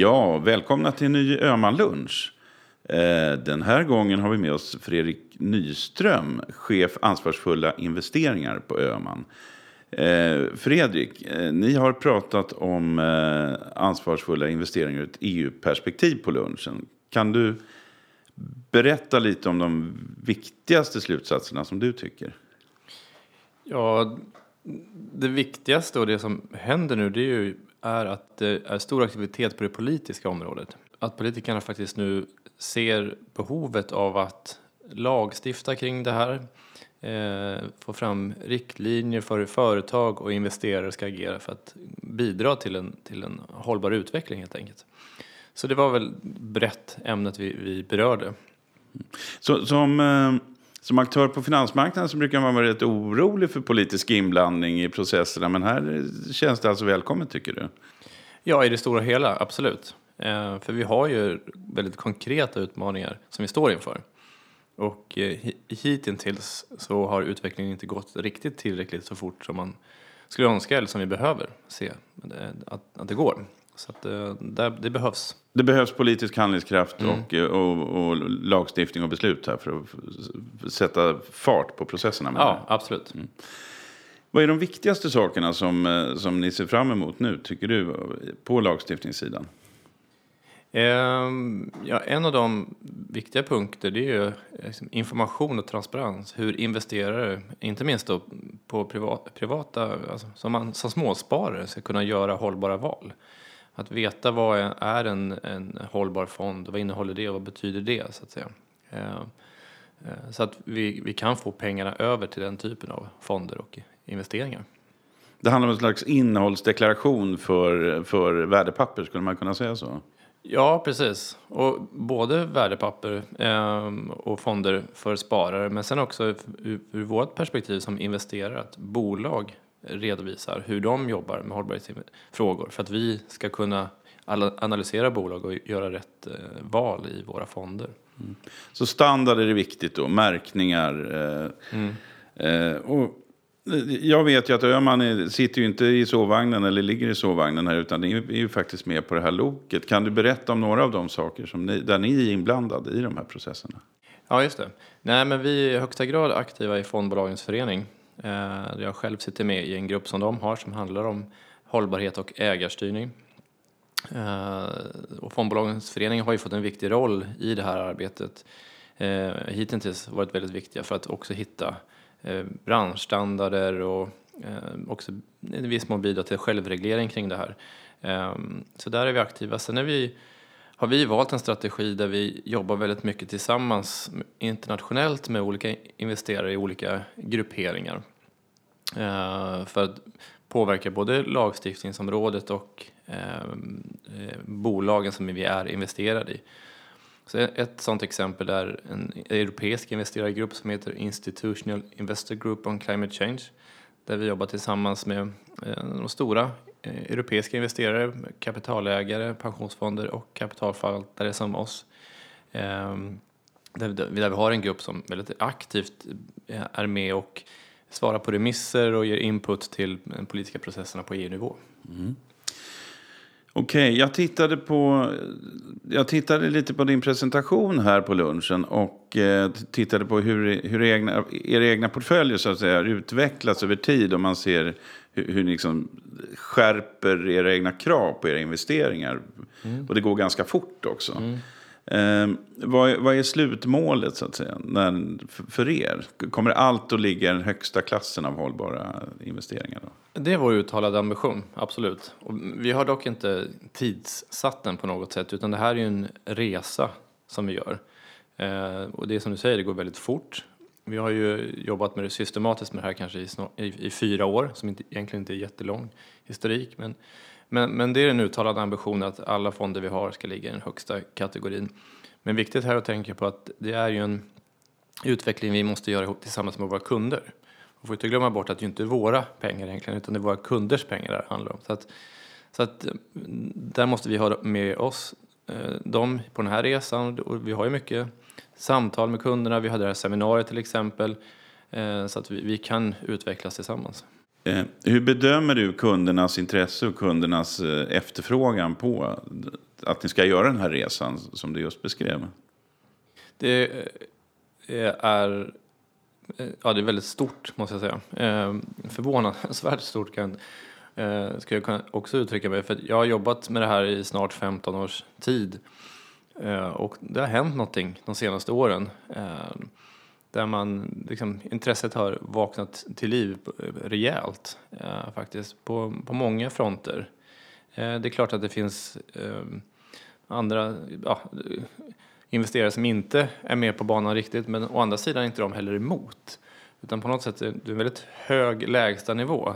Ja, välkomna till en ny Öhman-lunch. Eh, den här gången har vi med oss Fredrik Nyström, chef ansvarsfulla investeringar på Öhman. Eh, Fredrik, eh, ni har pratat om ansvarsfulla investeringar ur ett EU-perspektiv på lunchen. Kan du berätta lite om de viktigaste slutsatserna som du tycker? Ja, det viktigaste och det som händer nu det är, ju, är att det är stor aktivitet på det politiska området. Att politikerna faktiskt nu ser behovet av att lagstifta kring det här, eh, få fram riktlinjer för hur företag och investerare ska agera för att bidra till en, till en hållbar utveckling helt enkelt. Så det var väl brett ämnet vi, vi berörde. Så, som, eh, som aktör på finansmarknaden så brukar man vara rätt orolig för politisk inblandning i processerna. Men här känns det alltså välkommet tycker du? Ja, i det stora hela, absolut. Eh, för vi har ju väldigt konkreta utmaningar som vi står inför. Och eh, hittills så har utvecklingen inte gått riktigt tillräckligt så fort som man skulle önska eller som vi behöver se eh, att, att det går. Så att eh, där, det behövs. Det behövs politisk handlingskraft Mm. och, och, och lagstiftning och beslut här för att sätta fart på processerna. Med det. Ja, absolut. Vad är de viktigaste sakerna som, eh, som ni ser fram emot nu, tycker du, på lagstiftningssidan? Ehm, ja, en av de viktiga punkter det är ju liksom information och transparens. Hur investerare, inte minst då på privat, privata, alltså som, man, som småsparare ska kunna göra hållbara val. Att veta vad är- en, en hållbar fond, vad innehåller det och vad betyder det så att säga. Ehm, eh, så att vi, vi kan få pengarna över till den typen av fonder och investeringar. Det handlar om en slags innehållsdeklaration för, för värdepapper, skulle man kunna säga så? Ja, precis. Och både värdepapper ehm, och fonder för sparare, men sen också ur, ur vårt perspektiv som investerare, att bolag redovisar hur de jobbar med hållbarhetsfrågor för att vi ska kunna analysera bolag och göra rätt eh, val i våra fonder. Så standard är viktigt då, märkningar. Eh, eh, och jag vet ju att Öhman är, sitter ju inte i sovvagnen eller ligger i sovvagnen här utan ni är ju faktiskt med på det här loket. Kan du berätta om några av de saker som ni, där ni är inblandade i de här processerna? Ja, just det. Nej, men vi är i högsta grad aktiva i Fondbolagens förening. Eh, jag själv sitter med i en grupp som de har som handlar om hållbarhet och ägarstyrning. Eh, och Fondbolagens förening har ju fått en viktig roll i det här arbetet. Eh, hittills varit väldigt viktiga för att också hitta eh, branschstandarder och eh, också i viss mån bidra till självreglering kring det här. Eh, så där är vi aktiva. Sen är vi har vi valt en strategi där vi jobbar väldigt mycket tillsammans internationellt med olika investerare i olika grupperingar. Eh, för att påverka både lagstiftningsområdet och eh, eh, bolagen som vi är investerade i. Så ett sådant exempel är en europeisk investerargrupp som heter Institutional Investor Group on Climate Change. Där vi jobbar tillsammans med de stora Eh, europeiska investerare, kapitalägare, pensionsfonder och kapitalförvaltare som oss. Ehm, där, vi har en grupp som väldigt aktivt eh, är med och svarar på remisser och ger input till de politiska processerna på EU-nivå. Mm. Okej, jag tittade på... Jag tittade lite på din presentation här på lunchen och eh, tittade på hur, hur egna, era egna portföljer så att säga har utvecklats över tid om man ser hur, hur ni liksom skärper era egna krav på era investeringar. Och det går ganska fort också. Eh, vad, är- vad är slutmålet så att säga när, för, för er? Kommer allt att ligga i den högsta klassen av hållbara investeringar? Då? Det är vår uttalade ambition, absolut. Och vi har dock inte tidssatt den på något sätt, utan det här är ju en resa som vi gör. Eh, och det är som du säger, det går väldigt fort. Vi har ju jobbat med det systematiskt med det här kanske i, i, i fyra år, som inte, egentligen inte är jättelång historik. Men, men, men det är den uttalade ambitionen att alla fonder vi har ska ligga i den högsta kategorin. Men viktigt här att tänka på att det är ju en utveckling vi måste göra tillsammans med våra kunder. Och får inte glömma bort att det inte är våra pengar egentligen, utan det är våra kunders pengar det handlar om. Så att, så att där måste vi ha med oss eh, dem på den här resan. Och vi har ju mycket samtal med kunderna. Vi hade det här seminariet till exempel. eh, Så att vi, vi kan utvecklas tillsammans. Eh, hur bedömer du kundernas intresse och kundernas eh, efterfrågan på att ni ska göra den här resan som du just beskrev? Det är, ja, det är väldigt stort, måste jag säga. Förvånansvärt stort kan, ska jag också uttrycka mig. För jag har jobbat med det här i snart 15 års tid. Och det har hänt någonting de senaste åren där man, liksom, intresset har vaknat till liv rejält eh, faktiskt på, på många fronter. Eh, det är klart att det finns eh, andra ja, investerare som inte är med på banan riktigt men å andra sidan är inte de heller emot. Utan på något sätt är det en väldigt hög lägstanivå.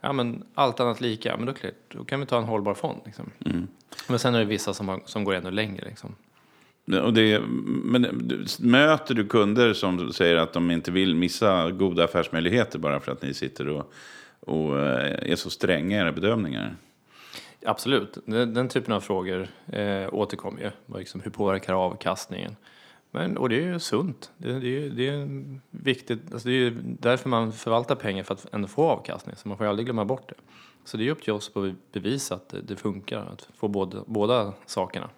Ja, men allt annat lika, men då, då kan vi ta en hållbar fond. Liksom. Mm. Men sen är det vissa som, har, som går ännu längre. Liksom. Och det, men möter du kunder som säger att de inte vill missa goda affärsmöjligheter bara för att ni sitter och, och eh, är så stränga i era bedömningar? Absolut, den, den typen av frågor eh, återkommer ju. Liksom, hur påverkar avkastningen? Men, och det är ju sunt. Det, det, det är viktigt. Alltså det är därför man förvaltar pengar, för att ändå få avkastning. Så man får aldrig glömma bort det. Så det är upp till oss att bevisa att det, det funkar, att få både, båda sakerna.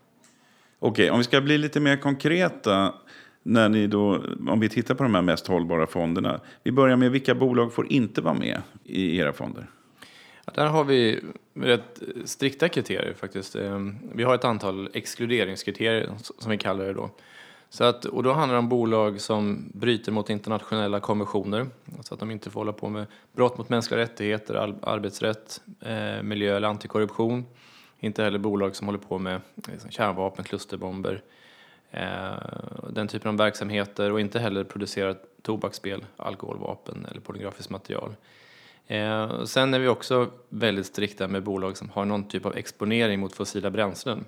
Okej, om vi ska bli lite mer konkreta. När ni då, om vi tittar på de här mest hållbara fonderna. Vi börjar med vilka bolag får inte vara med i era fonder? Ja, där har vi rätt strikta kriterier faktiskt. Ehm, vi har ett antal exkluderingskriterier som vi kallar det då. Så att, och då handlar det om bolag som bryter mot internationella konventioner. Alltså att de inte får hålla på med brott mot mänskliga rättigheter, arbetsrätt, eh, miljö eller antikorruption. Inte heller bolag som håller på med liksom, kärnvapen, klusterbomber, eh, den typen av verksamheter och inte heller producerar tobaksspel, alkoholvapen eller pornografiskt material. Eh, sen är vi också väldigt strikta med bolag som har någon typ av exponering mot fossila bränslen.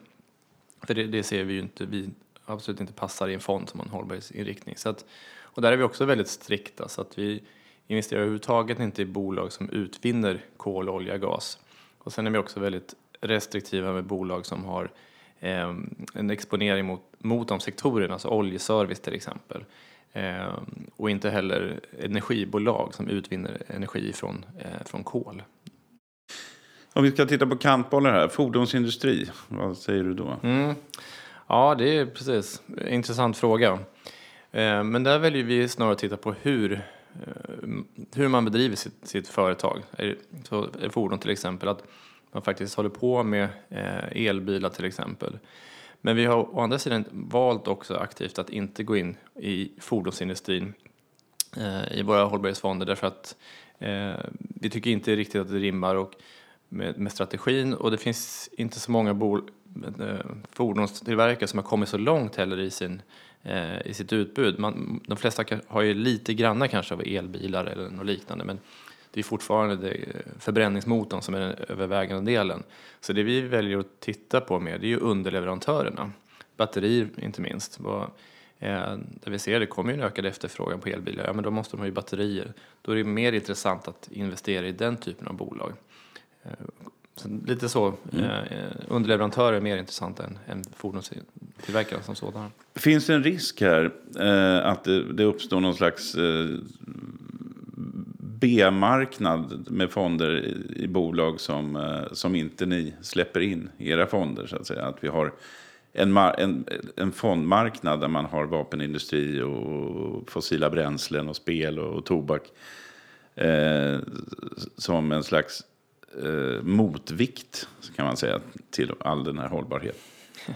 För det, det ser vi ju inte, vi absolut inte passar i en fond som har en hållbarhetsinriktning. Så att, och där är vi också väldigt strikta så att vi investerar överhuvudtaget inte i bolag som utvinner kol, olja, gas. Och sen är vi också väldigt restriktiva med bolag som har eh, en exponering mot, mot de sektorerna, alltså oljeservice till exempel. Eh, och inte heller energibolag som utvinner energi från, eh, från kol. Om vi ska titta på kantbollar här, fordonsindustri, vad säger du då? Mm. Ja, det är precis intressant fråga. Eh, men där väljer vi snarare att titta på hur, eh, hur man bedriver sitt, sitt företag. Så fordon till exempel. Att man faktiskt håller på med eh, elbilar till exempel. Men vi har å andra sidan valt också aktivt att inte gå in i fordonsindustrin eh, i våra hållbarhetsfonder därför att eh, vi tycker inte riktigt att det rimmar och med, med strategin och det finns inte så många bol, eh, fordonstillverkare som har kommit så långt heller i, sin, eh, i sitt utbud. Man, de flesta har ju lite granna kanske av elbilar eller något liknande men det är fortfarande det förbränningsmotorn som är den övervägande delen. Så det vi väljer att titta på mer det är ju underleverantörerna. Batterier inte minst. Eh, där vi ser det kommer ju en ökad efterfrågan på elbilar, ja men då måste de ha ju batterier. Då är det mer intressant att investera i den typen av bolag. Eh, så lite så, mm. eh, underleverantörer är mer intressanta än, än fordonstillverkare som sådana. Finns det en risk här eh, att det, det uppstår någon slags eh, B-marknad med fonder i bolag som, eh, som inte ni släpper in i era fonder. Så att säga. Att vi har en, en, en fondmarknad där man har vapenindustri och fossila bränslen och spel och, och tobak. Eh, som en slags eh, motvikt kan man säga till all den här hållbarheten.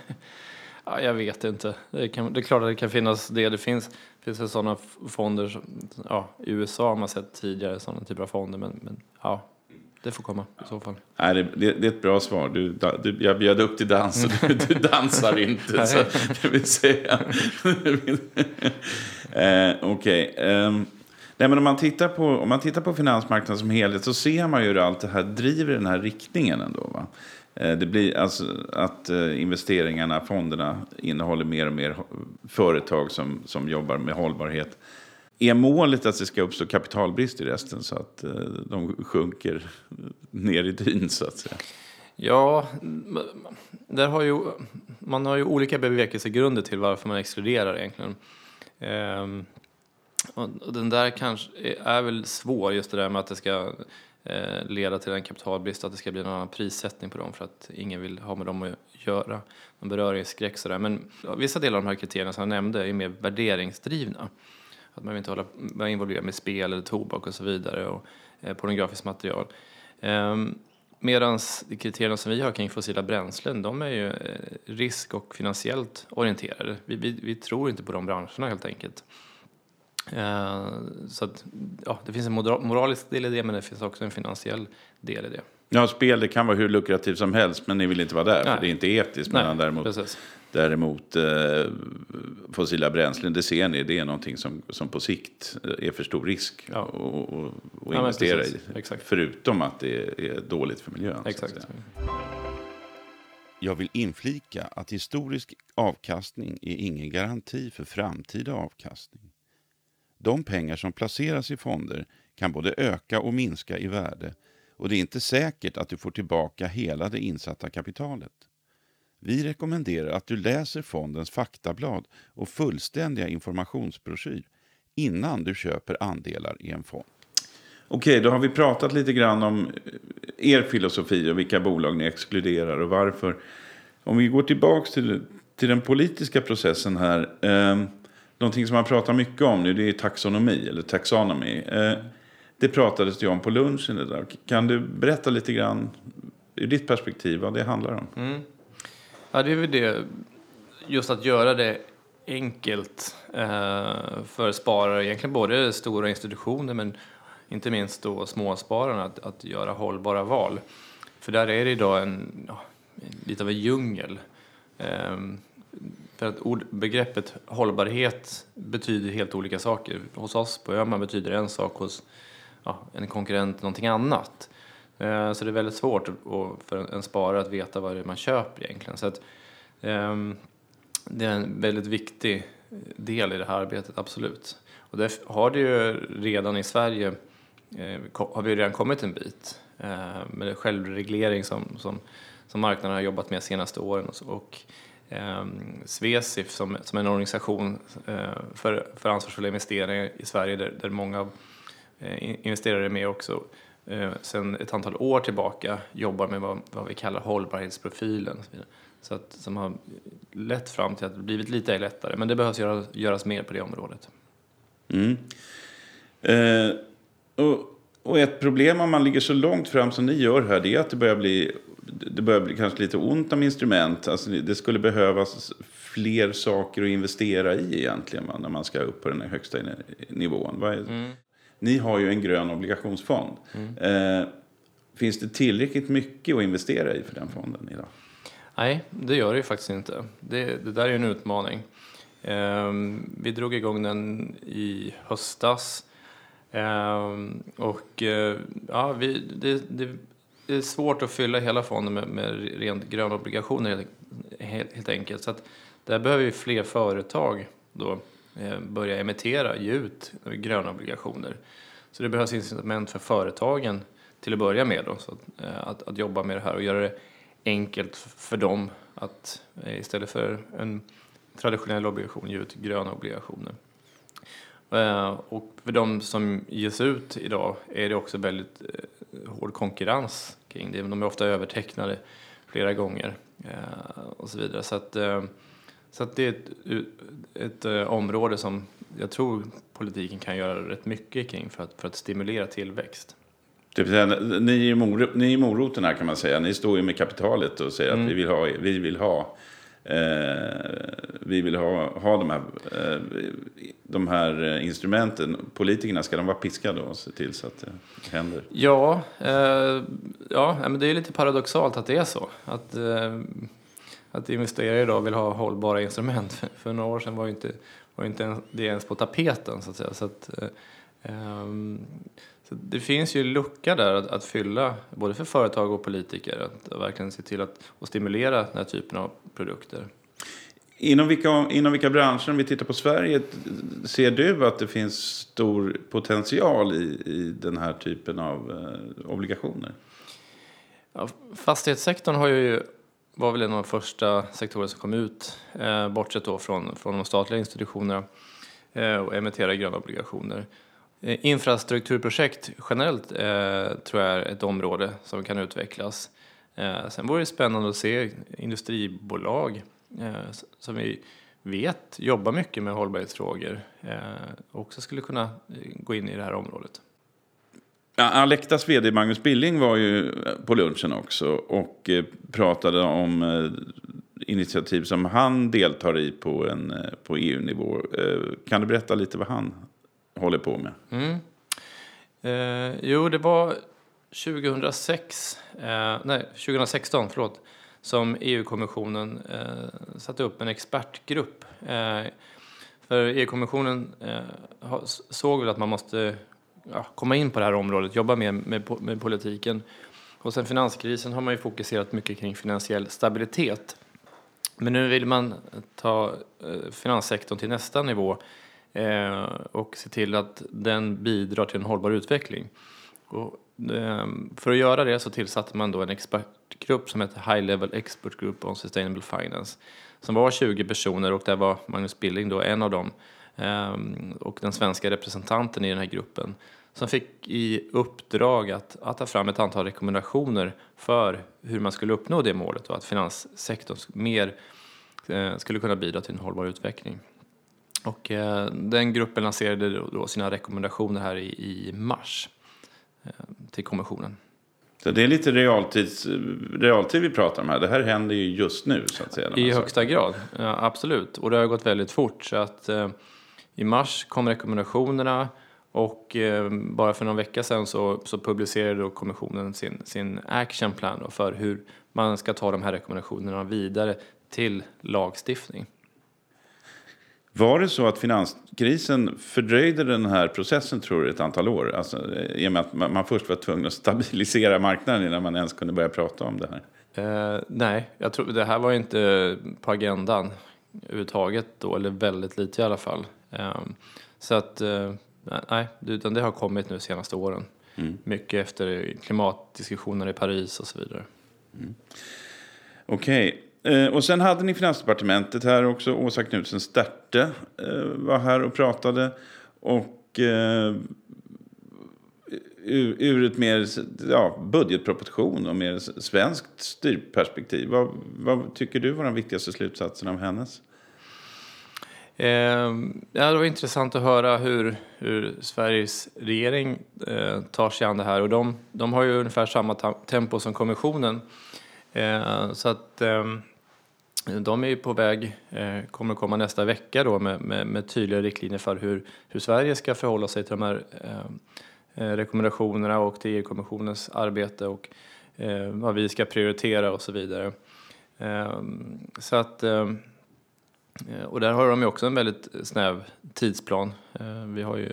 Ja, jag vet inte. Det, kan, det, är klart att det kan finnas det. Det finns, finns det sådana fonder, som, ja, i USA har man sett tidigare sådana typer av fonder, men, men ja, det får komma i så fall. Nej, det, det, det är ett bra svar. Du, du, jag bjöd upp till dans och du, du dansar inte. så det vill säga. eh, Okej. Okay. Um, nej, men om, man tittar på, om man tittar på finansmarknaden som helhet så ser man ju hur allt det här driver den här riktningen ändå. Va? Eh, det blir alltså att eh, investeringarna, fonderna, innehåller mer och mer företag som, som jobbar med hållbarhet. Är målet att det ska uppstå kapitalbrist i resten så att eh, de sjunker ner i dyn så att säga? Ja, där har ju, man har ju olika bevekelsegrunder till varför man exkluderar egentligen. Ehm, och den där kanske är väl svår, just det där med att det ska Eh, leda till en kapitalbrist, att det ska bli en annan prissättning på dem för att ingen vill ha med dem att göra. Någon beröringsskräck sådär. Men vissa delar av de här kriterierna som jag nämnde är mer värderingsdrivna. Att man vill inte hålla, vara involverad med spel eller tobak och så vidare och eh, pornografiskt material. Ehm, Medan kriterierna som vi har kring fossila bränslen, de är ju eh, risk och finansiellt orienterade. Vi, vi, vi tror inte på de branscherna helt enkelt. Uh, så att, ja, det finns en moralisk del i det, men det finns också en finansiell del i det. Ja, spel det kan vara hur lukrativt som helst, men ni vill inte vara där, Nej. för det är inte etiskt. Nej, däremot, precis. Däremot eh, fossila bränslen, det ser ni, det är någonting som, som på sikt är för stor risk ja. att, att investera ja, i. Exakt. Förutom att det är dåligt för miljön. Exakt. Jag vill inflika att historisk avkastning är ingen garanti för framtida avkastning. De pengar som placeras i fonder kan både öka och minska i värde och det är inte säkert att du får tillbaka hela det insatta kapitalet. Vi rekommenderar att du läser fondens faktablad och fullständiga informationsbroschyr innan du köper andelar i en fond. Okej, då har vi pratat lite grann om eh, er filosofi och vilka bolag ni exkluderar och varför. Om vi går tillbaka till, till den politiska processen här. Eh, någonting som man pratar mycket om nu det är taxonomi eller taxonomy. Eh, det pratades det om på lunchen idag. Kan du berätta lite grann ur ditt perspektiv vad det handlar om? Mm. Ja, det är väl det, just att göra det enkelt eh, för sparare, egentligen både stora institutioner men inte minst då småspararna att, att göra hållbara val. För där är det idag en, ja, lite av en djungel. Ehm, för att ord, begreppet hållbarhet betyder helt olika saker. Hos oss på Öhman betyder det en sak, hos ja, en konkurrent någonting annat. Eh, så det är väldigt svårt för en sparare att veta vad det är man köper egentligen. Så att, eh, det är en väldigt viktig del i det här arbetet, absolut. Och där har det ju redan i Sverige, eh, har vi redan kommit en bit eh, med självreglering som, som, som marknaden har jobbat med de senaste åren. Och, och eh, Svesif som, som en organisation eh, för, för ansvarsfulla investeringar i Sverige där, där många eh, investerare är med också eh, sen ett antal år tillbaka jobbar med vad, vad vi kallar hållbarhetsprofilen. Så att, som har lett fram till att det blivit lite lättare. Men det behövs göras, göras mer på det området. Mm. Eh, och, och, ett problem om man ligger så långt fram som ni gör här det är att det börjar bli, det börjar bli kanske lite ont om instrument. Alltså det skulle behövas fler saker att investera i egentligen va, när man ska upp på den högsta nivån. Mm. Ni har ju en grön obligationsfond. Mm. Eh, finns det tillräckligt mycket att investera i för den fonden idag? Nej, det gör det ju faktiskt inte. Det, det där är en utmaning. Eh, vi drog igång den i höstas. Eh, och eh, ja, vi, det, det, det, är svårt att fylla hela fonden med, med rent gröna obligationer helt, helt enkelt. Så att där behöver ju fler företag då Eh, börja emittera, ge ut gröna obligationer. Så det behövs incitament för företagen till att börja med då, så att, eh, att, att jobba med det här och göra det enkelt för dem att eh, istället för en traditionell obligation ge ut gröna obligationer. Eh, och för de som ges ut idag är det också väldigt eh, hård konkurrens kring det. De är ofta övertecknade flera gånger och så vidare. Så att så det är ett, ett, ett, område som jag tror politiken kan göra rätt mycket kring för att, för att stimulera tillväxt. Säga, ni, är mor, ni är moroten här kan man säga. Ni står ju med kapitalet och säger mm. att vi vill ha, vi vill ha, eh, vi vill ha, ha de, här, eh, de här eh, instrumenten. Politikerna, ska de vara piskade och se till så att det händer? Ja, eh, ja men det är lite paradoxalt att det är så. Att, eh, att investerare idag vill ha hållbara instrument. För, för några år sedan var ju inte, var inte ens, det ens på tapeten så att säga. Så, att, um, så det finns ju lucka där att, att, fylla, både för företag och politiker, att, verkligen se till att och stimulera den här typen av produkter. Inom vilka, inom vilka branscher, om vi tittar på Sverige, ser du att det finns stor potential i, i den här typen av eh, obligationer? Ja, fastighetssektorn har ju var väl en av de första sektorer som kom ut, eh, bortsett då från, från de statliga institutionerna, eh, och emitterade gröna obligationer. Eh, infrastrukturprojekt generellt eh, tror jag är ett område som kan utvecklas. Eh, sen vore det spännande att se industribolag eh, som vi vet jobbar mycket med hållbarhetsfrågor eh, också skulle kunna eh, gå in i det här området. Ja, Alektas vd Magnus Billing var ju eh, på lunchen också och pratade om initiativ som han deltar i på, en, på EU-nivå. Kan du berätta lite vad han håller på med? Mm. Eh, jo, det var 2006, eh, nej, 2016 förlåt, som EU-kommissionen eh, satte upp en expertgrupp. Eh, för EU-kommissionen eh, såg väl att man måste ja, komma in på det här området, jobba mer med, med politiken. Och sen finanskrisen har man ju fokuserat mycket kring finansiell stabilitet. Men nu vill man ta eh, finanssektorn till nästa nivå eh, och se till att den bidrar till en hållbar utveckling. Och, eh, för att göra det så tillsatte man då en expertgrupp som heter High Level Expert Group on Sustainable Finance som var 20 personer och där var Magnus Billing då en av dem eh, och den svenska representanten i den här gruppen som fick i uppdrag att, att ta fram ett antal rekommendationer för hur man skulle uppnå det målet och att finanssektorn mer eh, skulle kunna bidra till en hållbar utveckling. Och eh, den gruppen lanserade då sina rekommendationer här i, i mars eh, till kommissionen. Så det är lite realtids, realtid vi pratar om här. Det här händer ju just nu så att säga. I högsta grad, ja, absolut. Och det har gått väldigt fort. Så att i mars kom rekommendationerna och eh, bara för någon vecka sedan så, så publicerade då kommissionen sin, sin action plan för hur man ska ta de här rekommendationerna vidare till lagstiftning. Var det så att finanskrisen fördröjde den här processen tror du ett antal år? Alltså, I och med att man först var tvungen att stabilisera marknaden innan man ens kunde börja prata om det här. Eh, nej, jag tror det här var inte på agendan överhuvudtaget då, eller väldigt lite i alla fall. Ehm, så att, eh, nej, utan det har kommit nu de senaste åren. Mm. Mycket efter klimatdiskussioner i Paris och så vidare. Mm. Okej. Okay. Eh, och sen hade ni Finansdepartementet här också. Åsa Knutsen Sterte eh, var här och pratade. Och eh, ur, ett mer ja, budgetproposition och mer svenskt styrperspektiv. Vad, vad tycker du var de viktigaste slutsatserna av hennes? Eh, ja, det var intressant att höra hur, hur Sveriges regering eh, tar sig an det här. Och de, de har ju ungefär samma tempo som kommissionen. Eh, så att eh, de är ju på väg, eh, kommer att komma nästa vecka då med, med, med, tydliga riktlinjer för hur, hur Sverige ska förhålla sig till de här eh, eh rekommendationerna och till EU-kommissionens arbete och eh, vad vi ska prioritera och så vidare. Ehm, så att eh, och där har de ju också en väldigt snäv tidsplan. Ehm, vi har ju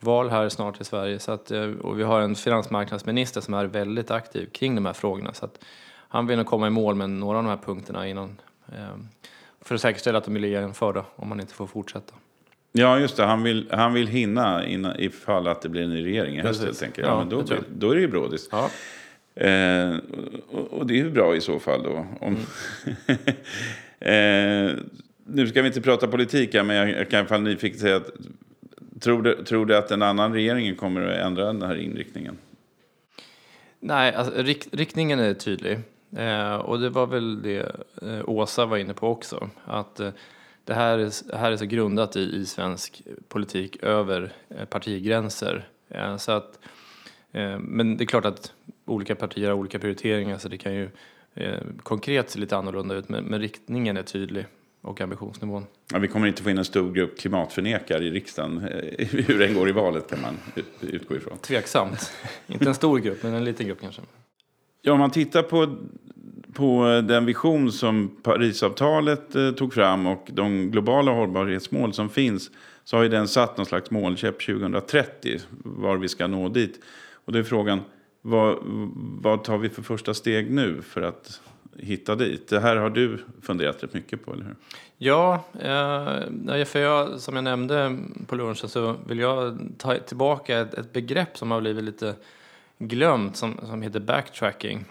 val här snart i Sverige så att, och vi har en finansmarknadsminister som är väldigt aktiv kring de här frågorna. Så att han vill nog komma i mål med några av de här punkterna innan, för att säkerställa att de blir genomförda om man inte får fortsätta. Ja, just det. Han vill, han vill hinna innan, ifall att det blir en ny regering i höst helt enkelt. Ja, ja, men då, då är det ju brådis. Ja. Eh, och, och, det är ju bra i så fall då. Om mm. eh, nu ska vi inte prata politik här, men jag, jag kan i alla fall nyfiket säga att tror du, tror du att en annan regering kommer att ändra den här inriktningen? Nej, alltså, rikt, riktningen är tydlig. Eh, och det var väl det eh, Åsa var inne på också. Att eh, det här är, här är så grundat i, i svensk politik över eh, partigränser. Eh, så att, eh, men det är klart att olika partier har olika prioriteringar så det kan ju konkret se lite annorlunda ut. Men, men riktningen är tydlig och ambitionsnivån. Ja, vi kommer inte få in en stor grupp klimatförnekare i riksdagen. Hur den går i valet kan man utgå ifrån. Tveksamt. inte en stor grupp, men en liten grupp kanske. Ja, om man tittar på, på den vision som Parisavtalet eh, tog fram och de globala hållbarhetsmål som finns så har ju den satt någon slags målkäpp 2030 var vi ska nå dit. Och då är frågan, vad, vad tar vi för första steg nu för att hitta dit. Det här har du funderat rätt mycket på, eller hur? Ja, eh, för jag, som jag nämnde på lunchen så vill jag ta tillbaka ett, ett begrepp som har blivit lite glömt som, som heter backtracking.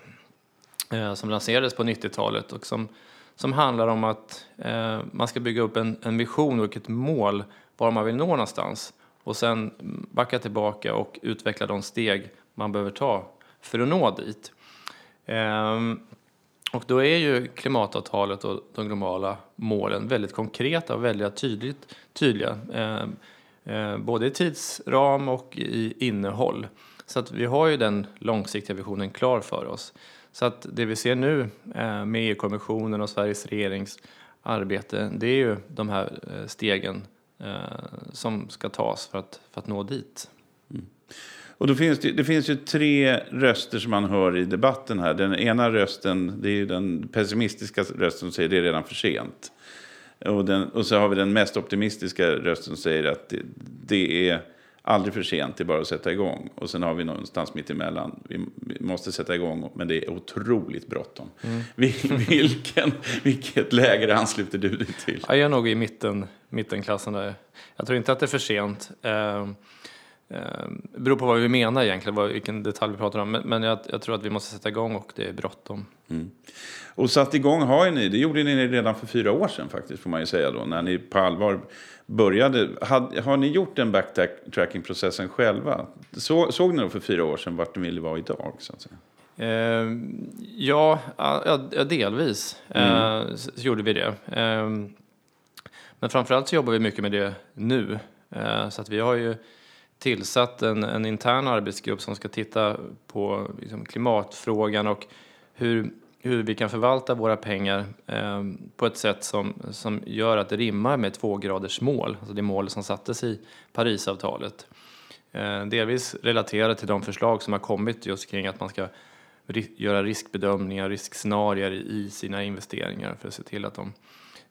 Eh, som lanserades på 90-talet och som, som handlar om att eh, man ska bygga upp en, en vision och ett mål var man vill nå någonstans. och sen backa tillbaka och utveckla de steg man behöver ta för att nå dit. Ehm, och då är ju klimatavtalet och de globala målen väldigt konkreta och väldigt tydligt, tydliga. Ehm, eh, både i tidsram och i innehåll. Så att vi har ju den långsiktiga visionen klar för oss. Så att det vi ser nu eh, med EU-kommissionen och Sveriges regerings arbete, det är ju de här eh, stegen eh, som ska tas för att, för att nå dit. Mm. Och då finns det, det, finns ju tre röster som man hör i debatten här. Den ena rösten, det är ju den pessimistiska rösten som säger det är redan för sent. Och, den, och så har vi den mest optimistiska rösten som säger att det, det, är aldrig för sent, det är bara att sätta igång. Och sen har vi någonstans mitt emellan, vi, måste sätta igång, men det är otroligt bråttom. Mm. Vilken, vilket läger ansluter du dig till? jag är nog i mitten, mittenklassen där. Jag tror inte att det är för sent. Uh, Eh, beror på vad vi menar egentligen, vad, vilken detalj vi pratar om. Men, men jag, jag, tror att vi måste sätta igång och det är bråttom. Mm. Och satt igång har ni, det gjorde ni redan för fyra år sedan faktiskt får man ju säga då. När ni på allvar började. Had, har ni gjort den backtracking-processen själva? Så, såg ni då för fyra år sedan vart ni ville vara idag? Så att säga? Eh, ja, ja, delvis mm. eh, gjorde vi det. Eh, men framförallt så jobbar vi mycket med det nu. Eh, så att vi har ju tillsatt en, en intern arbetsgrupp som ska titta på liksom, klimatfrågan och hur, hur vi kan förvalta våra pengar eh, på ett sätt som, som gör att det rimmar med två mål, alltså det mål som sattes i Parisavtalet. Eh, delvis relaterat till de förslag som har kommit just kring att man ska göra riskbedömningar, riskscenarier i sina investeringar för att se till att de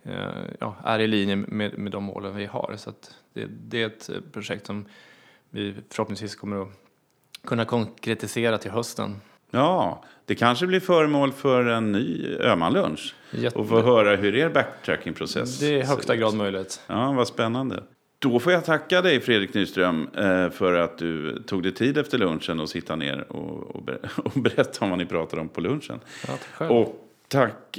eh, ja, är i linje med, med de målen vi har. Så det, det, är ett projekt som vi förhoppningsvis kommer att kunna konkretisera till hösten. Ja, det kanske blir föremål för en ny Öhmanlunch. Jätte... Och få höra hur er backtracking-process Det är högsta grad möjligt. Ja, vad spännande. Då får jag tacka dig Fredrik Nyström eh, för att du tog dig tid efter lunchen och sitta ner och, berätta om vad ni pratade om på lunchen. Ja, tack själv. Och Tack.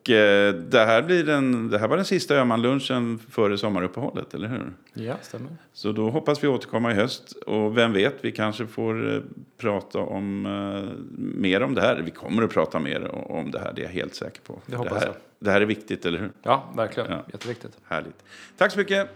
Och eh, det, här blir den, det här var den sista Öhmanlunchen före sommaruppehållet, eller hur? Ja, stämmer. Så då hoppas vi återkomma i höst. Och vem vet, vi kanske får eh, prata om eh, mer om det här. Vi kommer att prata mer om det här, det är jag helt säker på. Det hoppas det här, jag. Det här är viktigt, eller hur? Ja, verkligen. Ja. Jätteviktigt. Härligt. Tack så mycket.